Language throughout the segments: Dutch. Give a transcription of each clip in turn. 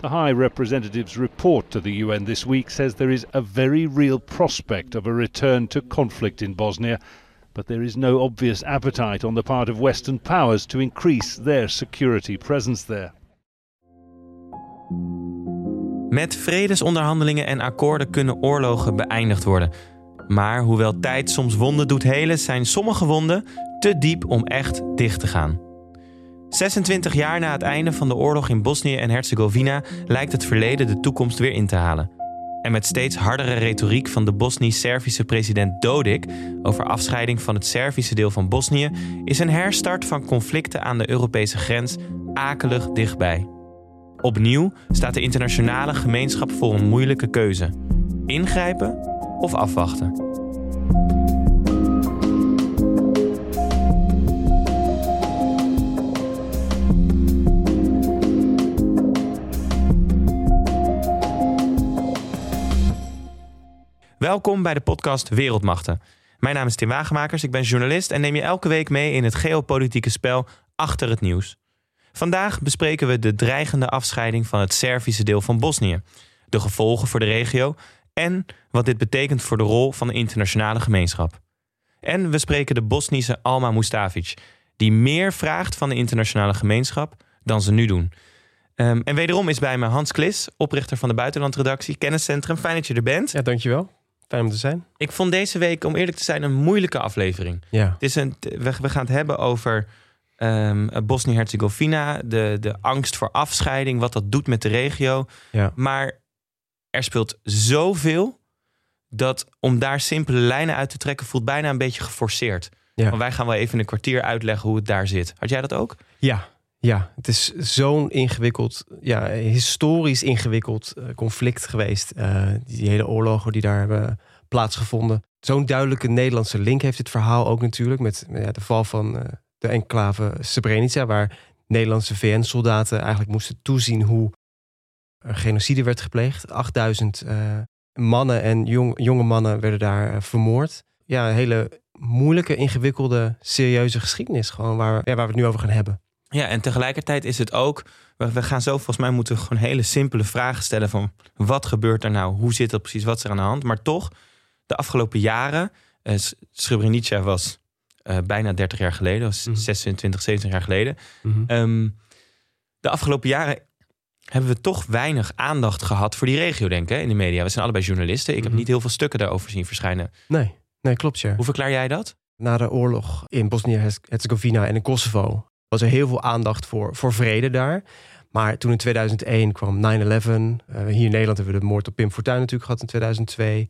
The High Representative's report to the UN this week says there is a very real prospect of a return to conflict in Bosnia, but there is no obvious appetite on the part of Western powers to increase their security presence there. Met vredesonderhandelingen en akkoorden kunnen oorlogen beëindigd worden. Maar hoewel tijd soms wonden doet helen, zijn sommige wonden te diep om echt dicht te gaan. 26 jaar na het einde van de oorlog in Bosnië en Herzegovina lijkt het verleden de toekomst weer in te halen. En met steeds hardere retoriek van de Bosnisch-Servische president Dodik over afscheiding van het Servische deel van Bosnië is een herstart van conflicten aan de Europese grens akelig dichtbij. Opnieuw staat de internationale gemeenschap voor een moeilijke keuze: ingrijpen of afwachten. Welkom bij de podcast Wereldmachten. Mijn naam is Tim Wagemakers, ik ben journalist en neem je elke week mee in het geopolitieke spel achter het nieuws. Vandaag bespreken we de dreigende afscheiding van het Servische deel van Bosnië, de gevolgen voor de regio en wat dit betekent voor de rol van de internationale gemeenschap. En we spreken de Bosnische Alma Mustafic, die meer vraagt van de internationale gemeenschap dan ze nu doen. Um, en wederom is bij me Hans Klis, oprichter van de Buitenlandredactie, Kenniscentrum. Fijn dat je er bent. Ja, dankjewel. Fijn om te zijn. Ik vond deze week, om eerlijk te zijn, een moeilijke aflevering. Ja. Het is een, we, we gaan het hebben over um, Bosnië-Herzegovina, de, de angst voor afscheiding, wat dat doet met de regio. Ja. Maar er speelt zoveel dat om daar simpele lijnen uit te trekken voelt bijna een beetje geforceerd. Ja. Want wij gaan wel even in een kwartier uitleggen hoe het daar zit. Had jij dat ook? Ja, ja, het is zo'n ingewikkeld, ja, historisch ingewikkeld uh, conflict geweest. Uh, die hele oorlogen die daar hebben plaatsgevonden. Zo'n duidelijke Nederlandse link heeft dit verhaal ook natuurlijk. Met ja, de val van uh, de enclave Srebrenica, waar Nederlandse VN-soldaten eigenlijk moesten toezien hoe er genocide werd gepleegd. 8000 mannen en jong, jonge mannen werden daar vermoord. Ja, een hele moeilijke, ingewikkelde, serieuze geschiedenis. Gewoon waar, waar we het nu over gaan hebben. Ja, en tegelijkertijd is het ook. We gaan zo, volgens mij moeten gewoon hele simpele vragen stellen van wat gebeurt er nou? Hoe zit dat precies? Wat is er aan de hand? Maar toch, de afgelopen jaren, uh, Srebrenica was uh, bijna 30 jaar geleden, was Mhm. 26, 27 jaar geleden. Mhm. Um, de afgelopen jaren hebben we toch weinig aandacht gehad voor die regio, denk ik, in de media. We zijn allebei journalisten. Ik heb Mhm. niet heel veel stukken daarover zien verschijnen. Nee, nee, klopt ja. Hoe verklaar jij dat? Na de oorlog in Bosnië-Herzegovina en in Kosovo was er heel veel aandacht voor, voor vrede daar. Maar toen in 2001 kwam 9-11. Uh, hier in Nederland hebben we de moord op Pim Fortuyn natuurlijk gehad in 2002.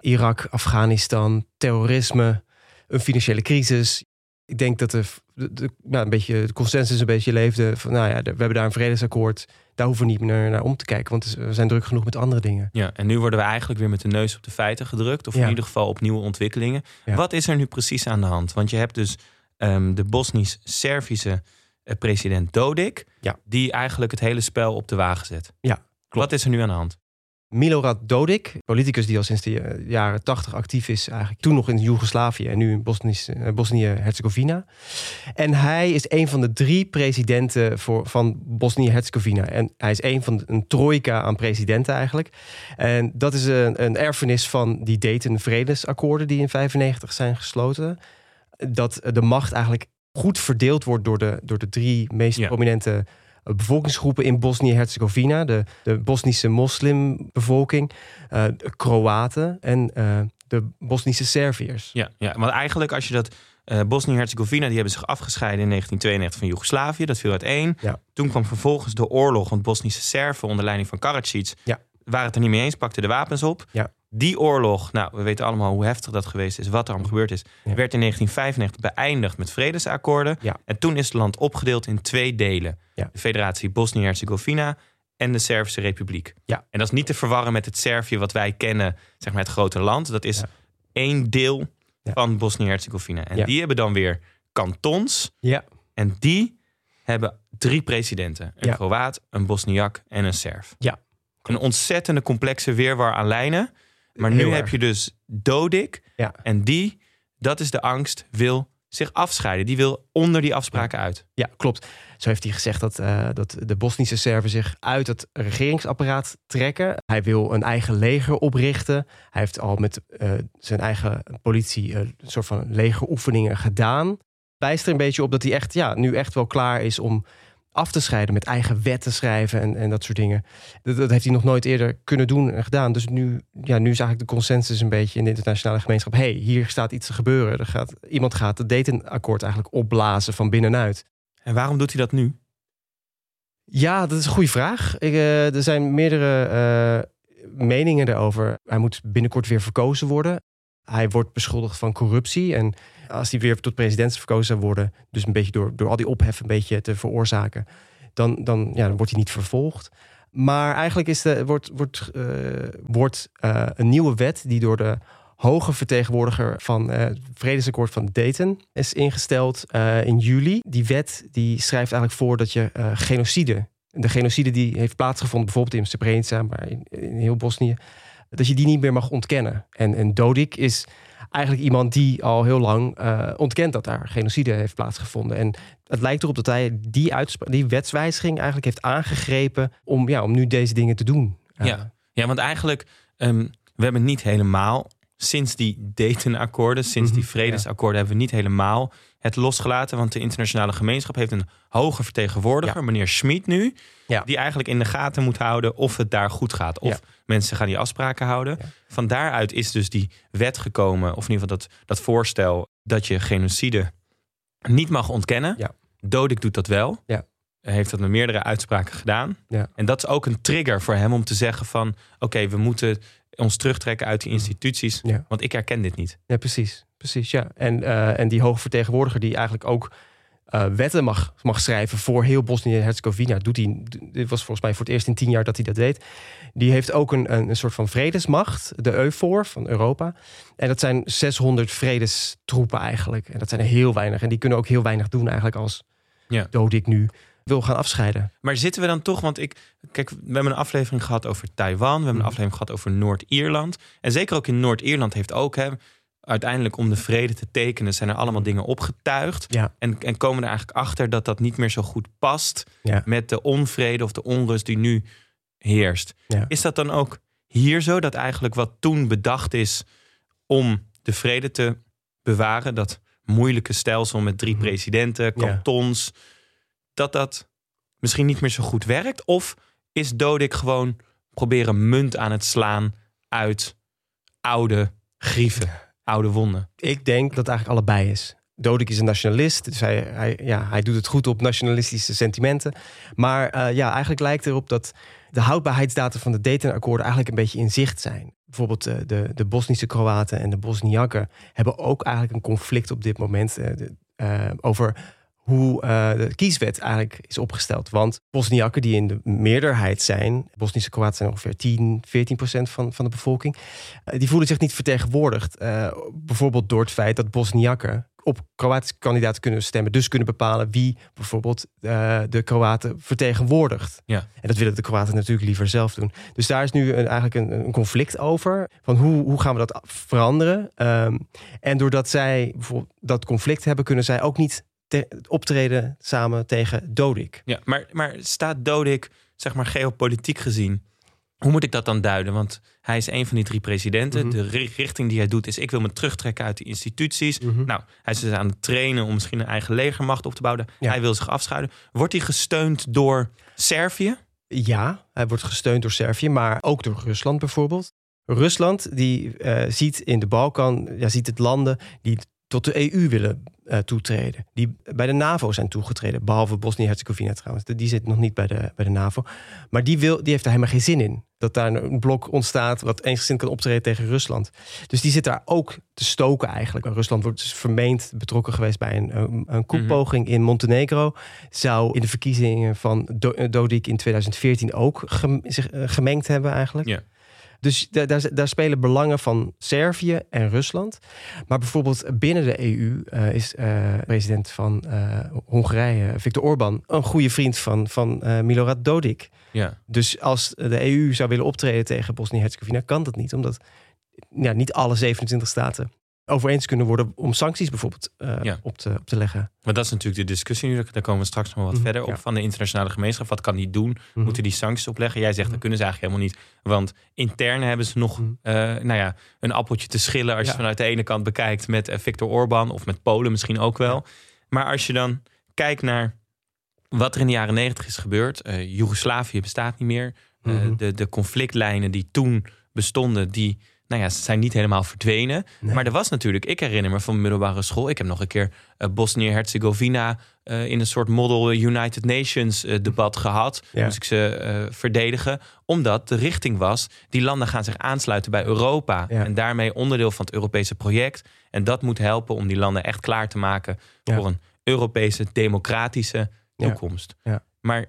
Irak, Afghanistan, terrorisme, een financiële crisis. Ik denk dat de, de, de nou, een beetje de consensus een beetje leefde. Van, nou ja, we hebben daar een vredesakkoord. Daar hoeven we niet meer naar om te kijken. Want we zijn druk genoeg met andere dingen. Ja, en nu worden we eigenlijk weer met de neus op de feiten gedrukt. Of Ja. in ieder geval op nieuwe ontwikkelingen. Ja. Wat is er nu precies aan de hand? Want je hebt dus um, de Bosnisch-Servische uh, president Dodik. Ja. Die eigenlijk het hele spel op de wagen zet. Ja, Wat is er nu aan de hand? Milorad Dodik, politicus die al sinds de eh, jaren 80 actief is, eigenlijk toen nog in Joegoslavië en nu in eh, Bosnië-Herzegovina. En hij is een van de drie presidenten voor, van Bosnië-Herzegovina. En hij is een van de, een trojka aan presidenten eigenlijk. En dat is een, een erfenis van die Dayton-vredesakkoorden die in 95 zijn gesloten. Dat de macht eigenlijk goed verdeeld wordt door de, door de drie meest Ja. prominente eh, bevolkingsgroepen in Bosnië-Herzegovina. De, de Bosnische moslimbevolking, eh, de Kroaten en eh, de Bosnische Serviërs. Ja, ja, want eigenlijk als je dat... eh Bosnië-Herzegovina, die hebben zich afgescheiden in 1992 van Joegoslavië. Dat viel uiteen. Ja. Toen kwam vervolgens de oorlog, want Bosnische Serven onder leiding van Karadzic... Ja. waren het er niet mee eens, pakten de wapens op. Ja. Die oorlog, nou, we weten allemaal hoe heftig dat geweest is, wat er allemaal gebeurd is, Ja. werd in 1995 beëindigd met vredesakkoorden. Ja. En toen is het land opgedeeld in twee delen: Ja. de Federatie Bosnië-Herzegovina en de Servische Republiek. Ja. En dat is niet te verwarren met het Servië wat wij kennen, zeg maar het grote land. Dat is één deel van Bosnië-Herzegovina. En die hebben dan weer kantons. Ja, En die hebben drie presidenten: een. Kroaat, een Bosniak en een Serf. Ja. Een ontzettende complexe weerwar aan lijnen. Maar nu erg. heb je dus Dodik. Ja. En die, dat is de angst, wil zich afscheiden. Die wil onder die afspraken uit. Ja, klopt. Zo heeft hij gezegd dat, uh, dat de Bosnische Serven zich uit het regeringsapparaat trekken. Hij wil een eigen leger oprichten. Hij heeft al met uh, zijn eigen politie een soort van legeroefeningen gedaan. Wijst er een beetje op dat hij echt, ja, nu echt wel klaar is om af te scheiden met eigen wetten schrijven en, en dat soort dingen. Dat, dat, heeft hij nog nooit eerder kunnen doen en gedaan. Dus nu, ja, nu is eigenlijk de consensus een beetje in de internationale gemeenschap. hey, hier staat iets te gebeuren. Er gaat, iemand gaat het Dayton-akkoord eigenlijk opblazen van binnenuit. En waarom doet hij dat nu? Ja, dat is een goede vraag. Ik, uh, er zijn meerdere uh, meningen daarover. Hij moet binnenkort weer verkozen worden. Hij wordt beschuldigd van corruptie. En als hij weer tot president verkozen zou worden, dus een beetje door, door al die ophef een beetje te veroorzaken, dan, dan, ja, dan wordt hij niet vervolgd. Maar eigenlijk is de, wordt, wordt, uh, wordt uh, een nieuwe wet die door de hoge vertegenwoordiger van uh, het Vredesakkoord van Dayton is ingesteld in juli. Die wet die schrijft eigenlijk voor dat je genocide, de genocide die heeft plaatsgevonden, bijvoorbeeld in Srebrenica, maar in heel Bosnië, dat je die niet meer mag ontkennen. En, en Dodik is eigenlijk iemand die al heel lang uh, ontkent dat daar genocide heeft plaatsgevonden. En het lijkt erop dat hij die, die wetswijziging eigenlijk heeft aangegrepen om, ja, om nu deze dingen te doen. Ja, ja want eigenlijk, um, we hebben niet helemaal sinds die Dayton-akkoorden, sinds die vredesakkoorden, hebben we niet helemaal het losgelaten. Want de internationale gemeenschap heeft een hoge vertegenwoordiger, meneer Schmid nu, ja. die eigenlijk in de gaten moet houden of het daar goed gaat. Of mensen gaan die afspraken houden. Van daaruit is dus die wet gekomen, of in ieder geval dat, dat voorstel dat je genocide niet mag ontkennen. Ja. Dodik doet dat wel. Heeft dat met meerdere uitspraken gedaan. Ja. En dat is ook een trigger voor hem om te zeggen van... oké, we moeten ons terugtrekken uit die instituties. Ja. Want ik herken dit niet. Ja, precies. precies ja. en, uh, en die hoge vertegenwoordiger die eigenlijk ook uh, wetten mag, mag schrijven voor heel Bosnië-Herzegovina. Doet hij, dit was volgens mij voor het eerst in tien jaar dat hij dat deed. Die heeft ook een, een, een soort van vredesmacht, de EUFOR van Europa. En dat zijn 600 vredestroepen eigenlijk. En dat zijn er heel weinig. En die kunnen ook heel weinig doen eigenlijk als ja. ik nu wil gaan afscheiden. Maar zitten we dan toch, want ik, kijk, we hebben een aflevering gehad over Taiwan, we hebben een mhm. aflevering gehad over Noord-Ierland. En zeker ook in Noord-Ierland heeft ook, hè, uiteindelijk om de vrede te tekenen, zijn er allemaal dingen opgetuigd. Ja. En, en komen er eigenlijk achter dat dat niet meer zo goed past met de onvrede of de onrust die nu heerst. Ja. Is dat dan ook hier zo, dat eigenlijk wat toen bedacht is om de vrede te bewaren, dat moeilijke stelsel met drie mhm. presidenten, kantons, dat dat misschien niet meer zo goed werkt? Of is Dodik gewoon proberen munt aan het slaan uit oude grieven, oude wonden? Ik denk dat het eigenlijk allebei is. Dodik is een nationalist, dus hij, hij, ja, hij doet het goed op nationalistische sentimenten. Maar uh, ja, eigenlijk lijkt erop dat de houdbaarheidsdata van de Dayton-akkoorden eigenlijk een beetje in zicht zijn. Bijvoorbeeld uh, de, de Bosnische Kroaten en de Bosniakken hebben ook eigenlijk een conflict op dit moment de, over hoe uh, de kieswet eigenlijk is opgesteld. Want Bosniakken die in de meerderheid zijn, Bosnische Kroaten zijn ongeveer 10, 14 procent van, van de bevolking, uh, die voelen zich niet vertegenwoordigd. Uh, bijvoorbeeld door het feit dat Bosniakken op Kroatische kandidaten kunnen stemmen. Dus kunnen bepalen wie bijvoorbeeld de Kroaten vertegenwoordigt. Ja. En dat willen de Kroaten natuurlijk liever zelf doen. Dus daar is nu een, eigenlijk een, een, conflict over. Van hoe, hoe gaan we dat veranderen? Um, en doordat zij bijvoorbeeld dat conflict hebben, kunnen zij ook niet optreden samen tegen Dodik. Ja, maar, maar staat Dodik, zeg maar geopolitiek gezien, hoe moet ik dat dan duiden? Want hij is een van die drie presidenten. Mhm. De richting die hij doet is: ik wil me terugtrekken uit de instituties. Mhm. Nou, hij is dus aan het trainen om misschien een eigen legermacht op te bouwen. Hij wil zich afschuiven. Wordt hij gesteund door Servië? Ja, hij wordt gesteund door Servië, maar ook door Rusland bijvoorbeeld. Rusland die uh, ziet in de Balkan, ja, ziet het landen die tot de EU willen uh, toetreden. Die bij de NAVO zijn toegetreden. Behalve Bosnië-Herzegovina trouwens. Die zit nog niet bij de, bij de NAVO. Maar die, wil, die heeft daar helemaal geen zin in. Dat daar een blok ontstaat wat eensgezind kan optreden tegen Rusland. Dus die zit daar ook te stoken eigenlijk. Rusland wordt dus vermeend betrokken geweest bij een, een, een koepoging in Montenegro. Zou in de verkiezingen van Dodik in 2014 ook zich eh, gemengd hebben eigenlijk. Ja. Dus daar, daar, spelen belangen van Servië en Rusland. Maar bijvoorbeeld binnen de EU uh, is uh, president van uh, Hongarije, Viktor Orban, een goede vriend van, van Milorad Dodik. Ja. Dus als de EU zou willen optreden tegen Bosnië-Herzegovina, kan dat niet, omdat ja, niet alle 27 staten over eens kunnen worden om sancties bijvoorbeeld uh, op, te, op te leggen. Maar dat is natuurlijk de discussie nu. Daar komen we straks nog wat mhm, verder op van de internationale gemeenschap. Wat kan die doen? Mhm. Moeten die sancties opleggen? Jij zegt dat kunnen ze eigenlijk helemaal niet. Want intern hebben ze nog uh, nou ja, een appeltje te schillen als je vanuit de ene kant bekijkt met Viktor Orban of met Polen misschien ook wel. Maar als je dan kijkt naar wat er in de jaren negentig is gebeurd. Uh, Joegoslavië bestaat niet meer. Uh, de, de conflictlijnen die toen bestonden, die nou ja, zijn niet helemaal verdwenen. Maar er was natuurlijk, ik herinner me van middelbare school, ik heb nog een keer uh, Bosnië-Herzegovina in een soort Model United Nations debat gehad. Ja. Moest ik ze verdedigen, omdat de richting was, die landen gaan zich aansluiten bij Europa en daarmee onderdeel van het Europese project. En dat moet helpen om die landen echt klaar te maken voor een Europese democratische toekomst. Ja. Maar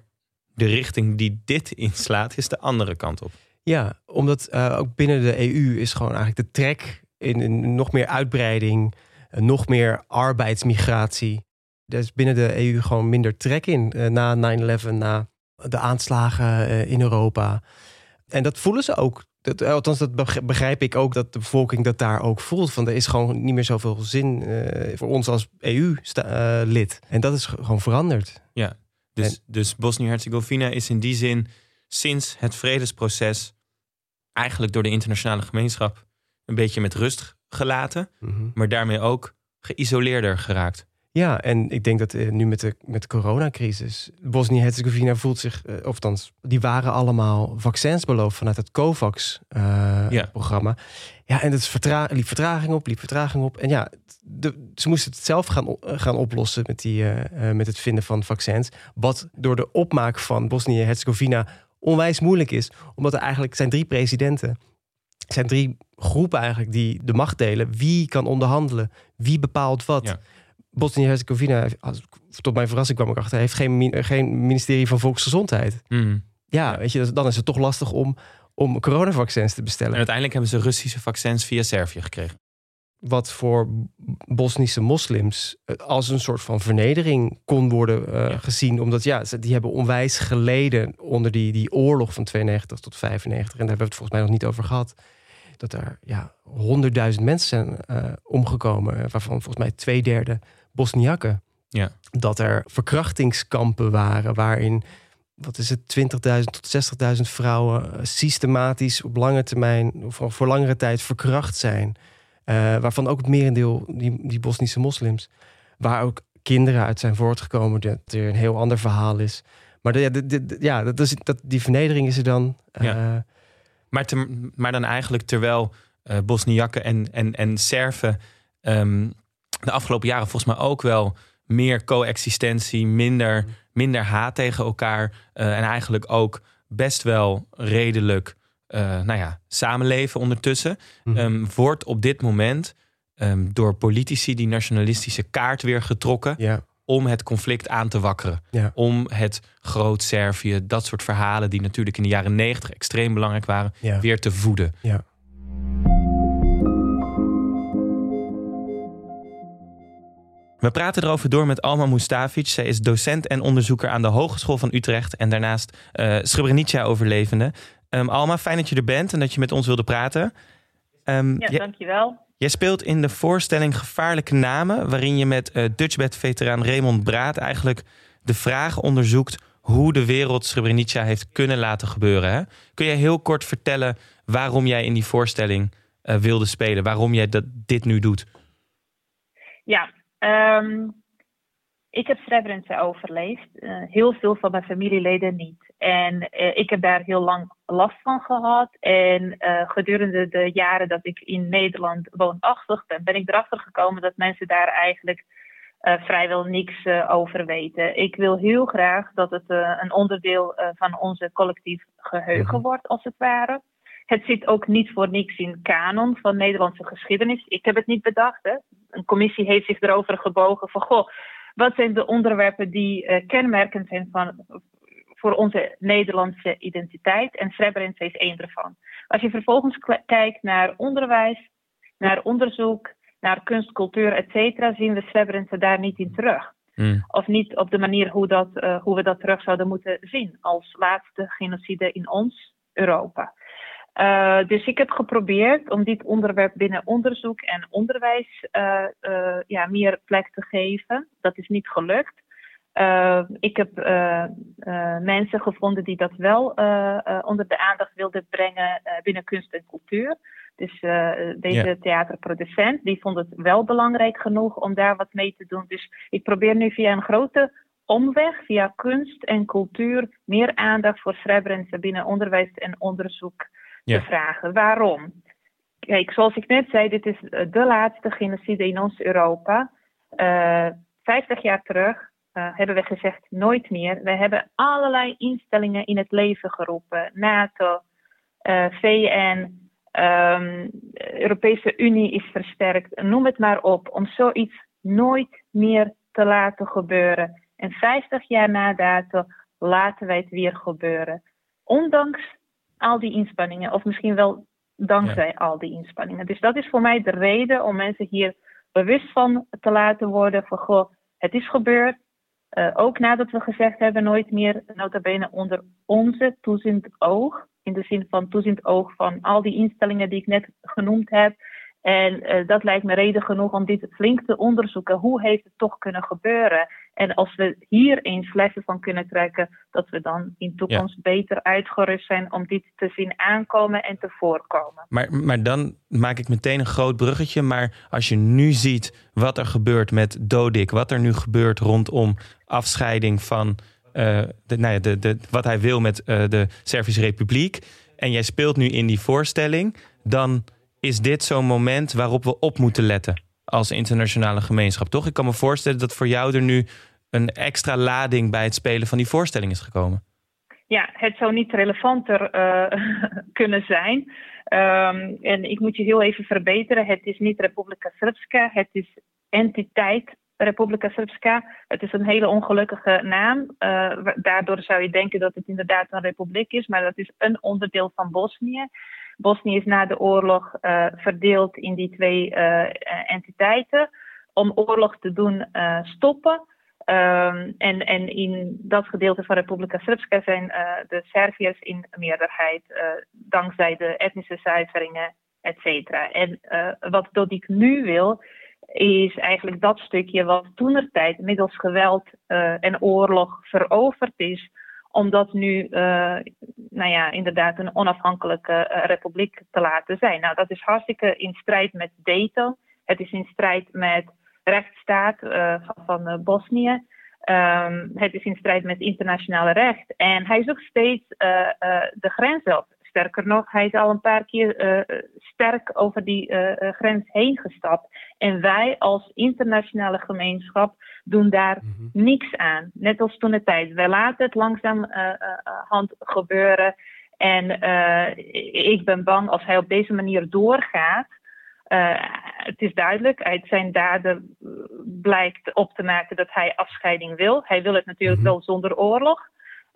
de richting die dit inslaat, is de andere kant op. Ja, omdat uh, ook binnen de EU is gewoon eigenlijk de trek in, in nog meer uitbreiding, uh, nog meer arbeidsmigratie. Er is binnen de EU gewoon minder trek in uh, na 9-11, na de aanslagen in Europa. En dat voelen ze ook. Dat, althans, dat begrijp ik ook dat de bevolking dat daar ook voelt. Van er is gewoon niet meer zoveel zin voor ons als EU-lid. en dat is gewoon veranderd. Ja, dus, dus Bosnië-Herzegovina is in die zin sinds het vredesproces eigenlijk door de internationale gemeenschap een beetje met rust gelaten, mhm. maar daarmee ook geïsoleerder geraakt. Ja, en ik denk dat uh, nu met de, met de coronacrisis, Bosnië-Herzegovina voelt zich, uh, of althans, die waren allemaal vaccins beloofd vanuit het COVAX-programma. ja. ja, en het vertra liep vertraging op, liep vertraging op. En ja, de, ze moesten het zelf gaan, gaan oplossen met, die, met het vinden van vaccins. Wat door de opmaak van Bosnië-Herzegovina onwijs moeilijk is. Omdat er eigenlijk zijn drie presidenten. Er zijn drie groepen eigenlijk die de macht delen. Wie kan onderhandelen? Wie bepaalt wat? Ja. Bosnië-Herzegovina, tot mijn verrassing kwam ik achter, heeft geen, geen ministerie van Volksgezondheid. Mm. Ja, weet je, dan is het toch lastig om, om coronavaccins te bestellen. En uiteindelijk hebben ze Russische vaccins via Servië gekregen wat voor Bosnische moslims eh, als een soort van vernedering kon worden uh, gezien. Omdat ja, ze, die hebben onwijs geleden onder die, die oorlog van 92 tot 95. En daar hebben we het volgens mij nog niet over gehad. Dat er ja, honderdduizend mensen zijn uh, omgekomen, waarvan volgens mij twee derde Bosniakken. Ja. Dat er verkrachtingskampen waren waarin, wat is het, 20.000 tot 60.000 vrouwen systematisch op lange termijn, of voor langere tijd verkracht zijn. Uh, waarvan ook het merendeel die, die Bosnische moslims. Waar ook kinderen uit zijn voortgekomen. Dat er een heel ander verhaal is. Maar de, de, de, ja, dat is, dat, die vernedering is er dan. Uh, maar, te, maar dan eigenlijk terwijl uh, Bosniakken en, en, en Serven um, de afgelopen jaren volgens mij ook wel meer coexistentie, minder, minder haat tegen elkaar. en eigenlijk ook best wel redelijk nou ja, samenleven ondertussen, mm wordt op dit moment um, door politici die nationalistische kaart weer getrokken. Om het conflict aan te wakkeren. Om het groot Servië, dat soort verhalen die natuurlijk in de jaren negentig extreem belangrijk waren, weer te voeden. Ja. We praten erover door met Alma Mustafic. Zij is docent en onderzoeker aan de Hogeschool van Utrecht en daarnaast uh, Srebrenica-overlevende. Um, Alma, fijn dat je er bent en dat je met ons wilde praten. Um, ja, dankjewel. Jij speelt in de voorstelling Gevaarlijke Namen, waarin je met uh, Dutchbed-veteraan Raymond Braat eigenlijk de vraag onderzoekt hoe de wereld Srebrenica heeft kunnen laten gebeuren. Hè? Kun jij heel kort vertellen waarom jij in die voorstelling uh, wilde spelen, waarom jij dat, dit nu doet? Ja, um, ik heb Srebrenica overleefd. Uh, heel veel van mijn familieleden niet. En uh, ik heb daar heel lang last van gehad. En uh, gedurende de jaren dat ik in Nederland woonachtig ben, ben ik erachter gekomen dat mensen daar eigenlijk vrijwel niks over weten. Ik wil heel graag dat het een onderdeel van onze collectief geheugen mhm. wordt, als het ware. Het zit ook niet voor niks in kanon van Nederlandse geschiedenis. Ik heb het niet bedacht. Hè. Een commissie heeft zich erover gebogen van goh wat zijn de onderwerpen die uh, kenmerkend zijn van, voor onze Nederlandse identiteit? En Srebrenica is één ervan. Als je vervolgens kijkt naar onderwijs, naar onderzoek, naar kunst, cultuur, et cetera, zien we Srebrenica daar niet in terug. Hmm. Of niet op de manier hoe, dat, uh, hoe we dat terug zouden moeten zien als laatste genocide in ons Europa. Dus ik heb geprobeerd om dit onderwerp binnen onderzoek en onderwijs ja, meer plek te geven. Dat is niet gelukt. ik heb mensen gevonden die dat wel onder de aandacht wilden brengen binnen kunst en cultuur. Dus deze theaterproducent, die vond het wel belangrijk genoeg om daar wat mee te doen. Dus ik probeer nu via een grote omweg, via kunst en cultuur, meer aandacht voor Srebrenica binnen onderwijs en onderzoek te vragen. Waarom? Kijk, zoals ik net zei, dit is de laatste genocide in ons Europa. Uh, 50 jaar terug uh, hebben we gezegd nooit meer. We hebben allerlei instellingen in het leven geroepen. NATO, VN, Um, Europese Unie is versterkt, noem het maar op, om zoiets nooit meer te laten gebeuren. En 50 jaar na dato laten wij het weer gebeuren. Ondanks al die inspanningen, of misschien wel dankzij al die inspanningen. Dus dat is voor mij de reden om mensen hier bewust van te laten worden van goh, het is gebeurd. Uh, ook nadat we gezegd hebben nooit meer, nota bene onder onze toeziend oog in de zin van toeziend oog van al die instellingen die ik net genoemd heb. En uh, dat lijkt me reden genoeg om dit flink te onderzoeken. Hoe heeft het toch kunnen gebeuren? En als we hier eens lessen van kunnen trekken, dat we dan in toekomst beter uitgerust zijn om dit te zien aankomen en te voorkomen. Maar, maar dan maak ik meteen een groot bruggetje. Maar als je nu ziet wat er gebeurt met Dodik, wat er nu gebeurt rondom afscheiding van uh, de, nou ja, de, de, wat hij wil met uh, de Servische Republiek. En jij speelt nu in die voorstelling. Dan is dit zo'n moment waarop we op moeten letten als internationale gemeenschap, toch? Ik kan me voorstellen dat voor jou er nu een extra lading bij het spelen van die voorstelling is gekomen. Ja, het zou niet relevanter uh, kunnen zijn. Um, en ik moet je heel even verbeteren. Het is niet Republika Srpska, het is entiteit Republika Srpska. Het is een hele ongelukkige naam. Uh, daardoor zou je denken dat het inderdaad een republiek is, maar dat is een onderdeel van Bosnië. Bosnië is na de oorlog uh, verdeeld in die twee uh, entiteiten om oorlog te doen stoppen. Um, en, en in dat gedeelte van Republika Srpska zijn de Serviërs in meerderheid, dankzij de etnische zuiveringen, et cetera. En wat Dodik nu wil, is eigenlijk dat stukje wat toenertijd middels geweld en oorlog veroverd is, om dat nu, uh, nou ja, inderdaad een onafhankelijke uh, republiek te laten zijn. Nou, dat is hartstikke in strijd met Dayton. Het is in strijd met rechtsstaat van, van Bosnië. Um, het is in strijd met internationale recht. En hij zoekt steeds de grens op. Sterker nog, hij is al een paar keer uh, sterk over die uh, grens heen gestapt. En wij als internationale gemeenschap doen daar mm niks aan. Net als toen de tijd. Wij laten het langzaam hand gebeuren. En ik ben bang als hij op deze manier doorgaat. het is duidelijk, uit zijn daden blijkt op te maken dat hij afscheiding wil. Hij wil het natuurlijk mhm. wel zonder oorlog.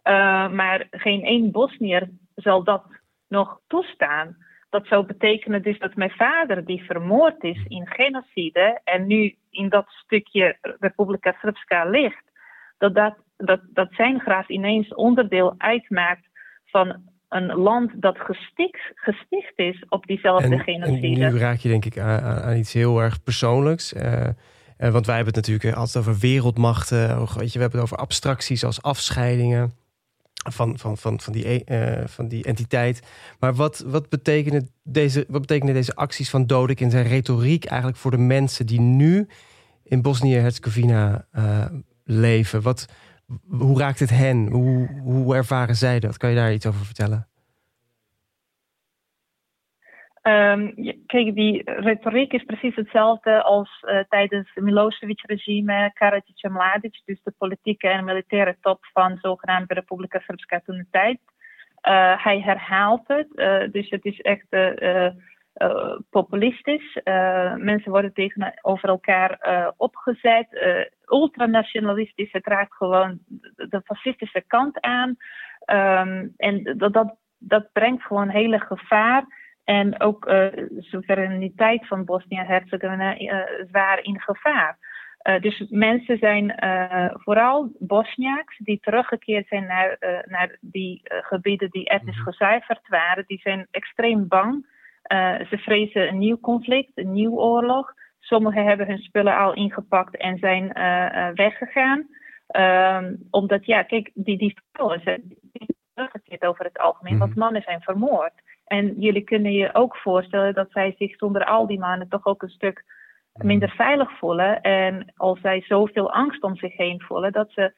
Uh, maar geen één Bosnier zal dat nog toestaan. Dat zou betekenen dus dat mijn vader, die vermoord is in genocide en nu in dat stukje Republika Srpska ligt, dat, dat, dat, dat zijn graf ineens onderdeel uitmaakt van een land dat gesticht, gesticht is op diezelfde genocide. En nu raak je denk ik aan, aan iets heel erg persoonlijks. Uh, want wij hebben het natuurlijk altijd over wereldmachten. Weet je, we hebben het over abstracties als afscheidingen van, van, van, van, die, uh, van die entiteit. Maar wat, wat, betekenen deze, wat betekenen deze acties van Dodik in zijn retoriek eigenlijk voor de mensen die nu in Bosnië-Herzegovina uh, leven? Wat, hoe raakt het hen? Hoe, hoe ervaren zij dat? Kan je daar iets over vertellen? Um, kijk, die retoriek is precies hetzelfde als uh, tijdens het Milosevic-regime, Karadzic en Mladic, dus de politieke en militaire top van zogenaamde Republika Srpska toen de tijd. Uh, hij herhaalt het, uh, dus het is echt populistisch. mensen worden tegenover elkaar opgezet, ultranationalistisch, het raakt gewoon de fascistische kant aan. Um, en dat, dat, dat brengt gewoon hele gevaar. En ook uh, soevereiniteit van Bosnië-Herzegovina uh, zwaar in gevaar. Uh, dus mensen zijn vooral Bosniaks die teruggekeerd zijn naar, naar die gebieden die etnisch mhm. gezuiverd waren. Die zijn extreem bang. ze vrezen een nieuw conflict, een nieuw oorlog. Sommigen hebben hun spullen al ingepakt en zijn weggegaan. Um, omdat, ja, kijk, die, die vrouwen zijn teruggekeerd over het algemeen, want mannen zijn vermoord. En jullie kunnen je ook voorstellen dat zij zich zonder al die mannen toch ook een stuk minder veilig voelen. En als zij zoveel angst om zich heen voelen, dat ze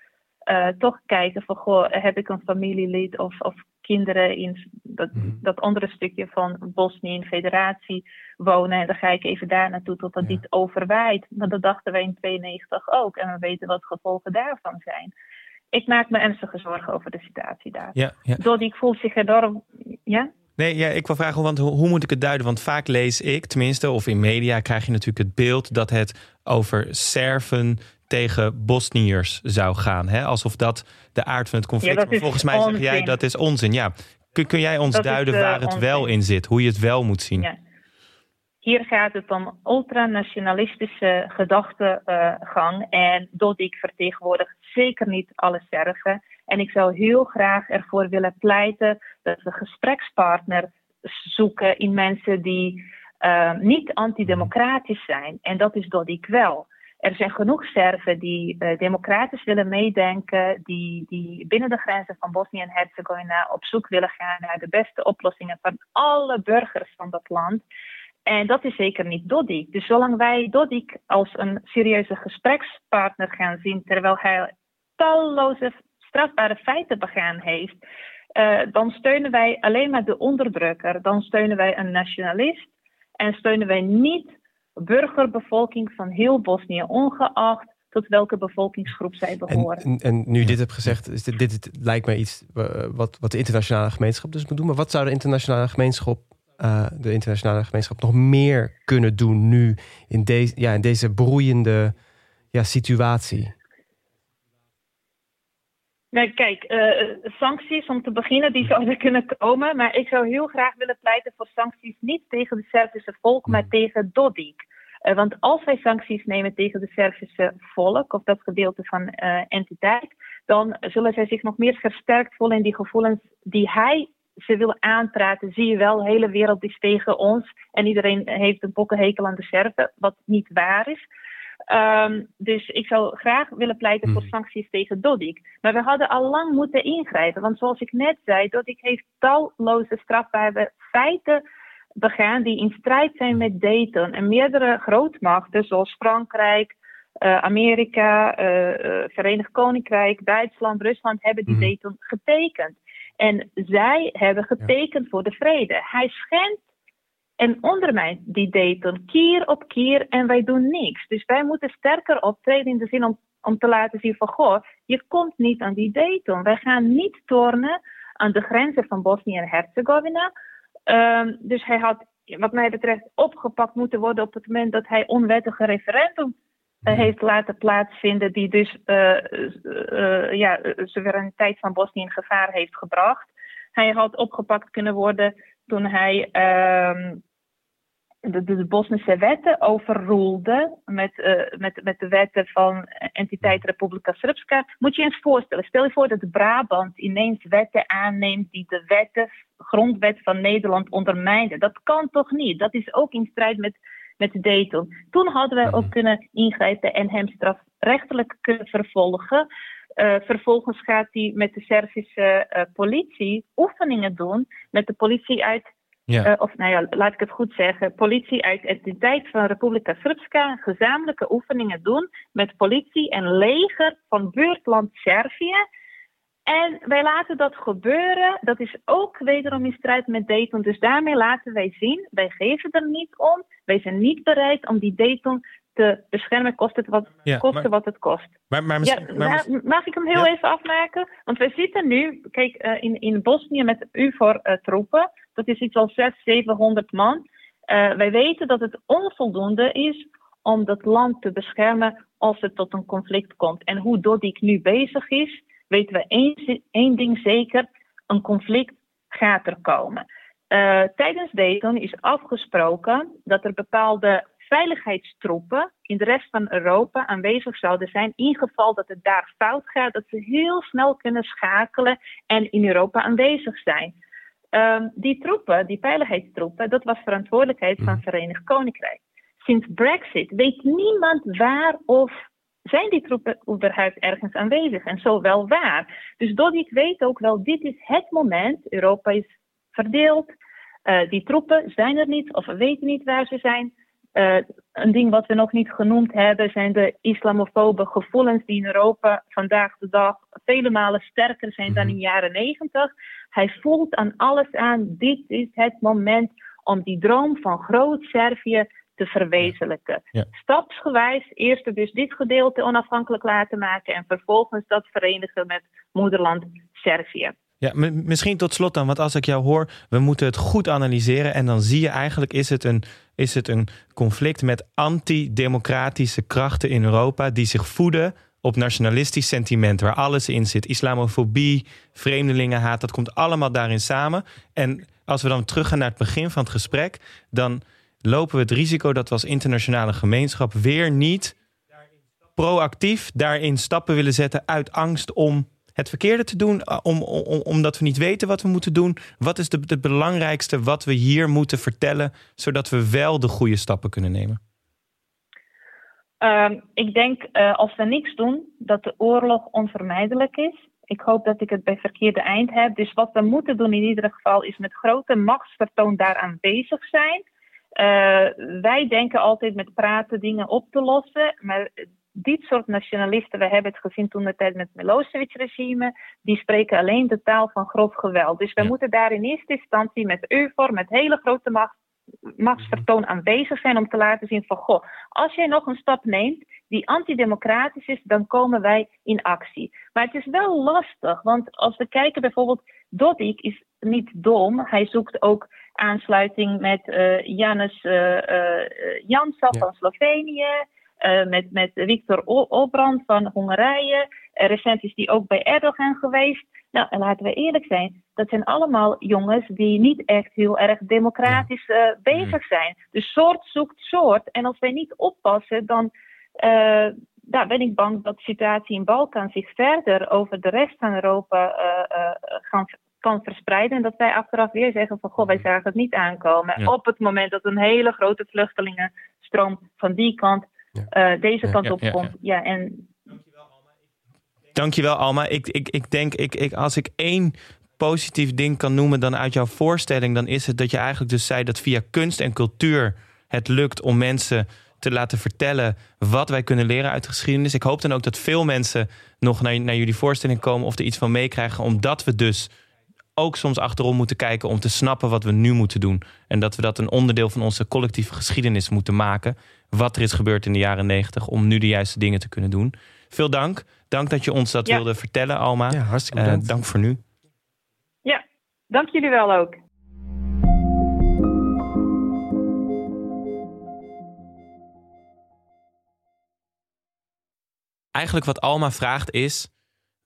uh, toch kijken van, goh, heb ik een familielid of, of kinderen in dat, mhm. dat andere stukje van Bosnië in federatie wonen. En dan ga ik even daar naartoe tot dat ja. niet overwaait. Maar dat dachten wij in 92 ook. En we weten wat gevolgen daarvan zijn. Ik maak me ernstige zorgen over de situatie daar. Ja, ja. Voel zich enorm... Ja? Nee, ja, ik wil vragen, want hoe, moet ik het duiden? Want vaak lees ik, tenminste, of in media krijg je natuurlijk het beeld dat het over Serven tegen Bosniërs zou gaan. Hè? Alsof dat de aard van het conflict is. Volgens mij zeg jij dat is onzin. Ja. Kun, kun jij ons duiden is, uh, waar het wel in zit? Hoe je het wel moet zien? Ja. Hier gaat het om ultranationalistische gedachtegang. en Dodik vertegenwoordigt zeker niet alle Serven. En ik zou heel graag ervoor willen pleiten dat we gesprekspartner zoeken in mensen die uh, niet antidemocratisch zijn. En dat is Dodik wel. Er zijn genoeg Serven die uh, democratisch willen meedenken, die, die binnen de grenzen van Bosnië en Herzegovina op zoek willen gaan naar de beste oplossingen van alle burgers van dat land. En dat is zeker niet Dodik. Dus zolang wij Dodik als een serieuze gesprekspartner gaan zien, terwijl hij talloze strafbare feiten begaan heeft, uh, dan steunen wij alleen maar de onderdrukker. Dan steunen wij een nationalist en steunen wij niet burgerbevolking van heel Bosnië, ongeacht tot welke bevolkingsgroep zij behoren. En, en, nu dit heb gezegd, is dit, dit, lijkt mij iets eh, wat, wat de internationale gemeenschap dus moet doen. Maar wat zou de internationale gemeenschap, uh, de internationale gemeenschap nog meer kunnen doen nu in, deze ja, in deze broeiende ja, situatie? Nee, kijk, uh, sancties om te beginnen, die zouden kunnen komen. Maar ik zou heel graag willen pleiten voor sancties niet tegen het Servische volk, maar hmm. tegen Dodik. Uh, want als wij sancties nemen tegen het Servische volk, of dat gedeelte van uh, entiteit, dan zullen zij zich nog meer versterkt voelen in die gevoelens die hij ze wil aanpraten. Zie je wel, de hele wereld is tegen ons en iedereen heeft een pokkenhekel aan de Serven, wat niet waar is. Um, dus ik zou graag willen pleiten voor hmm. sancties tegen Dodik. Maar we hadden al lang moeten ingrijpen. Want zoals ik net zei, Dodik heeft talloze strafbare feiten begaan die in strijd zijn met Dayton. En meerdere grootmachten, zoals Frankrijk, uh, Amerika, uh, uh, Verenigd Koninkrijk, Duitsland, Rusland, hebben die hmm. Dayton getekend. En zij hebben getekend voor de vrede. Hij schendt en ondermijnt die Dayton keer op keer en wij doen niks. Dus wij moeten sterker optreden in de zin om, om te laten zien van goh, je komt niet aan die Dayton. Wij gaan niet tornen aan de grenzen van Bosnië en Herzegovina. Um, dus hij had, wat mij betreft, opgepakt moeten worden op het moment dat hij onwettige referendum uh, heeft laten plaatsvinden, die dus uh, uh, ja, soevereiniteit van Bosnië in gevaar heeft gebracht. Hij had opgepakt kunnen worden toen hij uh, de, de, Bosnische wetten overroelde met, uh, met, met de wetten van entiteit Republika Srpska. Moet je eens voorstellen, stel je voor dat Brabant ineens wetten aanneemt die de wetten, grondwet van Nederland ondermijnen. Dat kan toch niet? Dat is ook in strijd met, met Dayton. Toen hadden wij ook mhm. kunnen ingrijpen en hem strafrechtelijk kunnen vervolgen. Uh, vervolgens gaat hij met de Servische uh, politie oefeningen doen met de politie uit Uh, of nou ja, laat ik het goed zeggen, politie uit tijd van Republika Srpska gezamenlijke oefeningen doen met politie en leger van buurtland Servië. En wij laten dat gebeuren. Dat is ook wederom in strijd met Dayton. Dus daarmee laten wij zien, wij geven er niet om. Wij zijn niet bereid om die Dayton te beschermen, kost het wat, ja, kosten wat het kost. Maar, maar, ja, maar mag ik hem heel even afmaken? Want we zitten nu, kijk, uh, in, in Bosnië met UVOR-troepen. Uh, dat is iets als 600, 700 man. Uh, wij weten dat het onvoldoende is om dat land te beschermen als het tot een conflict komt. En hoe Dodik nu bezig is, weten we één, één ding zeker: een conflict gaat er komen. Tijdens Dayton is afgesproken dat er bepaalde veiligheidstroepen in de rest van Europa aanwezig zouden zijn. In geval dat het daar fout gaat, dat ze heel snel kunnen schakelen en in Europa aanwezig zijn. Um, die troepen, die veiligheidstroepen, dat was verantwoordelijkheid van het mhm. Verenigd Koninkrijk. Sinds Brexit weet niemand waar of zijn die troepen überhaupt ergens aanwezig en zo wel waar. Dus Dodik weet ook wel, dit is het moment, Europa is verdeeld, uh, die troepen zijn er niet of we weten niet waar ze zijn. Uh, een ding wat we nog niet genoemd hebben zijn de islamofobe gevoelens die in Europa vandaag de dag vele malen sterker zijn dan mhm. in de jaren negentig. Hij voelt aan alles aan, dit is het moment om die droom van groot Servië te verwezenlijken. Stapsgewijs eerst dus dit gedeelte onafhankelijk laten maken en vervolgens dat verenigen met moederland Servië. Ja, misschien tot slot dan, want als ik jou hoor, we moeten het goed analyseren en dan zie je eigenlijk is het een, is het een conflict met antidemocratische krachten in Europa die zich voeden op nationalistisch sentiment, waar alles in zit. Islamofobie, vreemdelingenhaat, dat komt allemaal daarin samen. En als we dan teruggaan naar het begin van het gesprek, dan lopen we het risico dat we als internationale gemeenschap weer niet proactief daarin stappen willen zetten uit angst om het verkeerde te doen, eh, om, om, omdat we niet weten wat we moeten doen. Wat is het belangrijkste wat we hier moeten vertellen, zodat we wel de goede stappen kunnen nemen? Um, ik denk uh, als we niks doen, dat de oorlog onvermijdelijk is. Ik hoop dat ik het bij verkeerde eind heb. Dus wat we moeten doen in ieder geval is met grote machtsvertoon daar aanwezig zijn. Uh, wij denken altijd met praten dingen op te lossen. Maar dit soort nationalisten, we hebben het gezien toen de tijd met het Milosevic-regime, die spreken alleen de taal van grof geweld. Dus we moeten daar in eerste instantie met EUFOR, met hele grote macht, machtsvertoon aanwezig zijn om te laten zien van, goh, als jij nog een stap neemt die antidemocratisch is, dan komen wij in actie. Maar het is wel lastig, want als we kijken bijvoorbeeld, Dodik is niet dom, hij zoekt ook aansluiting met uh, Janus uh, uh, van Slovenië. Uh, met, met Viktor Obrand van Hongarije. Uh, recent is die ook bij Erdogan geweest. Nou, en laten we eerlijk zijn, dat zijn allemaal jongens die niet echt heel erg democratisch uh, bezig zijn. Dus soort zoekt soort. En als wij niet oppassen, dan daar ben ik bang dat de situatie in Balkan zich verder over de rest van Europa gaan, kan verspreiden. En dat wij achteraf weer zeggen van goh, wij zagen het niet aankomen. Op het moment dat een hele grote vluchtelingenstroom van die kant uh, deze kant op komt. Ja, en... Dankjewel, Alma. Ik, ik, ik denk, ik, ik, als ik één positief ding kan noemen dan uit jouw voorstelling, dan is het dat je eigenlijk dus zei dat via kunst en cultuur het lukt om mensen te laten vertellen wat wij kunnen leren uit de geschiedenis. Ik hoop dan ook dat veel mensen nog naar, naar jullie voorstelling komen of er iets van meekrijgen, omdat we dus ook soms achterom moeten kijken om te snappen wat we nu moeten doen. En dat we dat een onderdeel van onze collectieve geschiedenis moeten maken. Wat er is gebeurd in de jaren negentig om nu de juiste dingen te kunnen doen. Veel dank. Dank dat je ons dat wilde vertellen, Alma. Ja, hartstikke bedankt. Uh, dank voor nu. Ja, dank jullie wel ook. Eigenlijk wat Alma vraagt is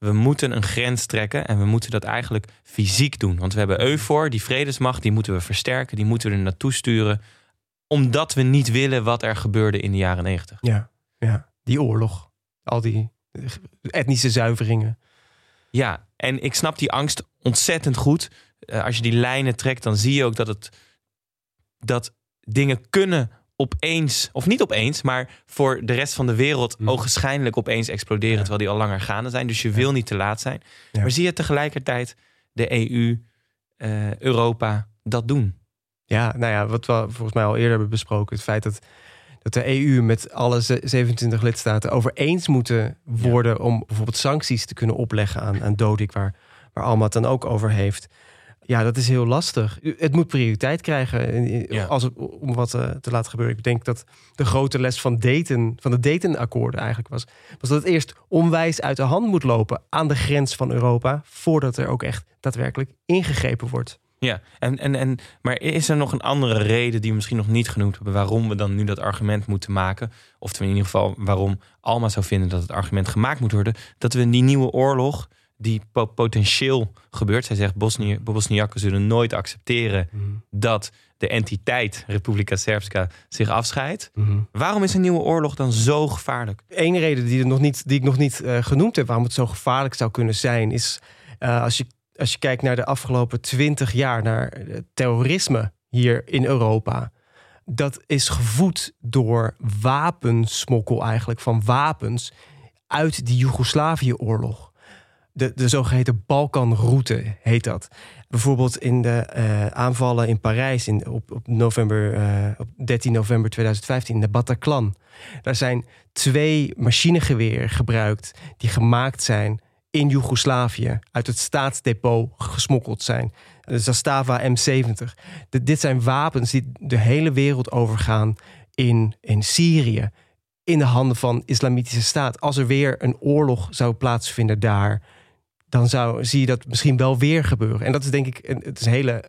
we moeten een grens trekken en we moeten dat eigenlijk fysiek doen. Want we hebben EUFOR, die vredesmacht, die moeten we versterken, die moeten we er naartoe sturen, omdat we niet willen wat er gebeurde in de jaren negentig. Ja, ja, die oorlog, al die etnische zuiveringen. Ja, en ik snap die angst ontzettend goed. Uh, als je die lijnen trekt, dan zie je ook dat het dat dingen kunnen opeens, of niet opeens, maar voor de rest van de wereld mm. ogenschijnlijk opeens exploderen, terwijl die al langer gaande zijn. Dus je wil niet te laat zijn. Maar zie je tegelijkertijd de EU, uh, Europa dat doen? Ja, nou ja, wat we volgens mij al eerder hebben besproken, het feit dat, dat de EU met alle 27 lidstaten over eens moeten worden om bijvoorbeeld sancties te kunnen opleggen aan, aan Dodik, waar, waar Alma het dan ook over heeft. Ja, dat is heel lastig. Het moet prioriteit krijgen als het, om wat eh, te laten gebeuren. Ik denk dat de grote les van Dayton, van de Dayton-akkoorden eigenlijk was, was dat het eerst onwijs uit de hand moet lopen aan de grens van Europa, voordat er ook echt daadwerkelijk ingegrepen wordt. Ja, en, en, en, maar is er nog een andere reden die we misschien nog niet genoemd hebben waarom we dan nu dat argument moeten maken? Of in ieder geval waarom Alma zou vinden dat het argument gemaakt moet worden, dat we die nieuwe oorlog die potentieel gebeurt. Zij zegt Bosnië, Bosniakken zullen nooit accepteren Mhm. dat de entiteit Republika Srpska zich afscheidt. Mhm. Waarom is een nieuwe oorlog dan zo gevaarlijk? Eén reden die, er nog niet, die ik nog niet eh, genoemd heb waarom het zo gevaarlijk zou kunnen zijn, is eh, als, je, als je kijkt naar de afgelopen twintig jaar, naar eh, terrorisme hier in Europa. Dat is gevoed door wapensmokkel eigenlijk, van wapens uit die Joegoslavië-oorlog. De, de zogeheten Balkanroute heet dat. Bijvoorbeeld in de eh, aanvallen in Parijs in, op, op, november, eh, op 13 november 2015 in de Bataclan. Daar zijn twee machinegeweren gebruikt die gemaakt zijn in Joegoslavië, uit het staatsdepot gesmokkeld zijn. De Zastava M70. De- dit zijn wapens die de hele wereld overgaan in, in Syrië, in de handen van Islamitische Staat. Als er weer een oorlog zou plaatsvinden daar, dan zou, zie je dat misschien wel weer gebeuren. En dat is denk ik, een, het is een hele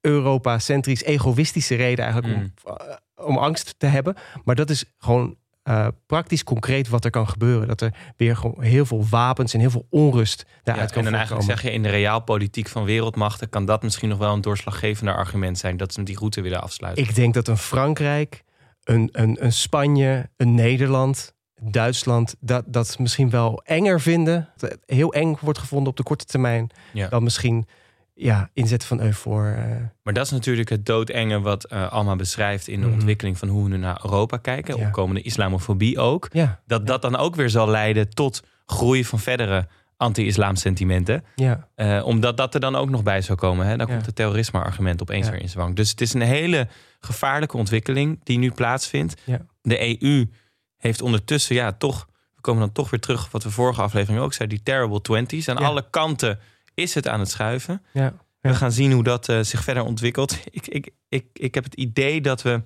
Europa-centrisch, egoïstische reden eigenlijk om, eh, om angst te hebben. Maar dat is gewoon eh, praktisch concreet wat er kan gebeuren. Dat er weer gewoon heel veel wapens en heel veel onrust Ja, daaruit en kan dan eigenlijk zeg je in de realpolitiek van wereldmachten kan dat misschien nog wel een doorslaggevender argument zijn dat ze die route willen afsluiten. Ik denk dat een Frankrijk, een, een, een Spanje, een Nederland, Duitsland... Dat, dat misschien wel enger vinden. Heel eng wordt gevonden op de korte termijn... Ja. dan misschien ja, inzetten van EUFOR. eh. Maar dat is natuurlijk het doodenge wat eh Alma beschrijft in de Mhm. ontwikkeling van hoe we nu naar Europa kijken. Ja. Opkomende islamofobie ook. ja, Dat dat dan ook weer zal leiden tot groei van verdere anti-islam sentimenten. ja, Eh, omdat dat er dan ook nog bij zou komen. Hè? Dan komt het terrorisme-argument opeens weer in zwang. Dus het is een hele gevaarlijke ontwikkeling die nu plaatsvindt. Ja. De EU heeft ondertussen, ja, toch, we komen dan toch weer terug wat we vorige aflevering ook zeiden, die terrible twenties. Aan alle kanten is het aan het schuiven. ja. We gaan zien hoe dat eh, zich verder ontwikkelt. Ik, ik, ik, ik heb het idee dat we.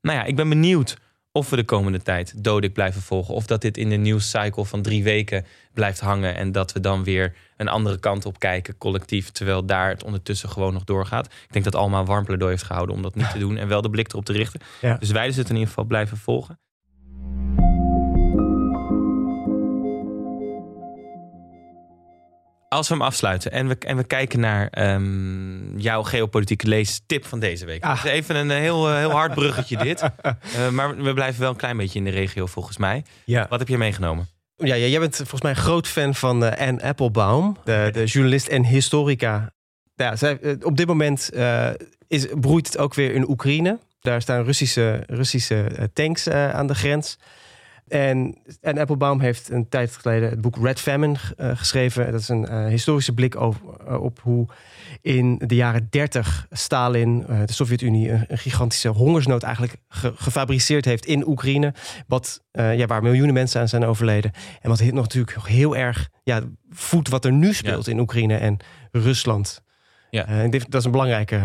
Nou ja, ik ben benieuwd of we de komende tijd Dodik blijven volgen. Of dat dit in de nieuwscycle van drie weken blijft hangen. En dat we dan weer een andere kant op kijken, collectief. Terwijl daar het ondertussen gewoon nog doorgaat. Ik denk dat Alma een warm pleidooi heeft gehouden om dat niet te doen. En wel de blik erop te richten. Ja. Dus wij zullen het in ieder geval blijven volgen. Als we hem afsluiten en we, en we kijken naar ehm, jouw geopolitieke leestip van deze week. Ah. Even een eh, heel, eh, heel hard bruggetje dit. Eh, maar we blijven wel een klein beetje in de regio volgens mij. ja. Wat heb je meegenomen? Ja, ja, jij bent volgens mij een groot fan van eh, Anne Applebaum, de, de journalist en historica. Ja, zij, op dit moment is, broeit het ook weer in Oekraïne. Daar staan Russische, Russische tanks aan de grens. En Anne Applebaum heeft een tijd geleden het boek Red Famine eh, geschreven. Dat is een eh, historische blik over, eh, op hoe in de jaren 30 Stalin, de Sovjet-Unie, een, een gigantische hongersnood eigenlijk ge- gefabriceerd heeft in Oekraïne. Wat, ja, waar miljoenen mensen aan zijn overleden. En wat nog natuurlijk heel erg ja, voedt wat er nu speelt in Oekraïne en Rusland. Ja. En dat is een belangrijke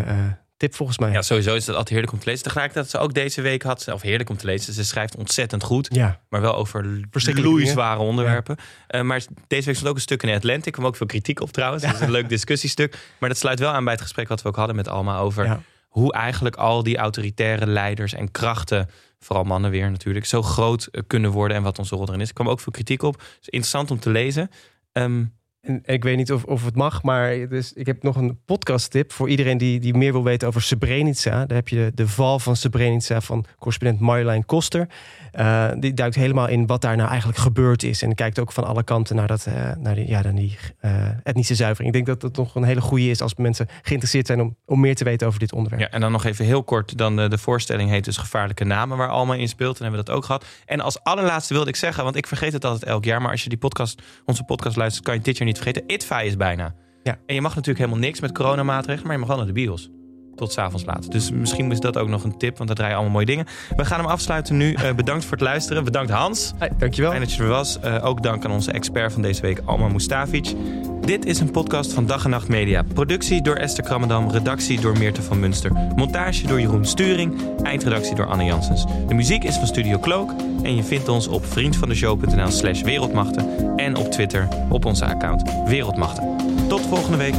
tip volgens mij. Ja, sowieso is het altijd heerlijk om te lezen. Tegelijkertijd dat ze ook deze week had, of heerlijk om te lezen. Ze schrijft ontzettend goed. Ja. Maar wel over loeizware onderwerpen. Eh, maar deze week stond ook een stuk in de Atlantic. Er kwam ook veel kritiek op trouwens. Dat is een leuk discussiestuk. Maar dat sluit wel aan bij het gesprek wat we ook hadden met Alma over Ja. hoe eigenlijk al die autoritaire leiders en krachten, vooral mannen weer natuurlijk, zo groot eh, kunnen worden en wat onze rol erin is. Er kwam ook veel kritiek op. Dus interessant om te lezen. Ehm, En ik weet niet of, of het mag, maar dus, ik heb nog een podcast tip voor iedereen die, die meer wil weten over Srebrenica. Daar heb je de, val van Srebrenica van correspondent Marjolein Koster. Eh, die duikt helemaal in wat daar nou eigenlijk gebeurd is. En kijkt ook van alle kanten naar, dat, eh, naar die, ja, dan die eh, etnische zuivering. Ik denk dat dat nog een hele goede is als mensen geïnteresseerd zijn om, om meer te weten over dit onderwerp. Ja, en dan nog even heel kort. Dan de voorstelling heet dus Gevaarlijke Namen, waar Alma in speelt. En hebben we dat ook gehad. En als allerlaatste wilde ik zeggen, want ik vergeet het altijd elk jaar. Maar als je die podcast, onze podcast luistert, kan je dit jaar niet vergeten. ITVA is bijna. Ja. En je mag natuurlijk helemaal niks met coronamaatregelen, maar je mag wel naar de bios. Tot s'avonds laat. Dus misschien is dat ook nog een tip, want daar draaien allemaal mooie dingen. We gaan hem afsluiten nu. Eh, bedankt voor het luisteren. Bedankt Hans. Hey, dankjewel. Fijn dat je er was. Eh, ook dank aan onze expert van deze week, Alma Mustafic. Dit is een podcast van Dag en Nacht Media. Productie door Esther Krammerdam, redactie door Meerte van Munster. Montage door Jeroen Sturing, eindredactie door Anne Janssens. De muziek is van Studio Cloak en je vindt ons op vriendvandeshow.nl slash wereldmachten en op Twitter op onze account Wereldmachten. Tot volgende week.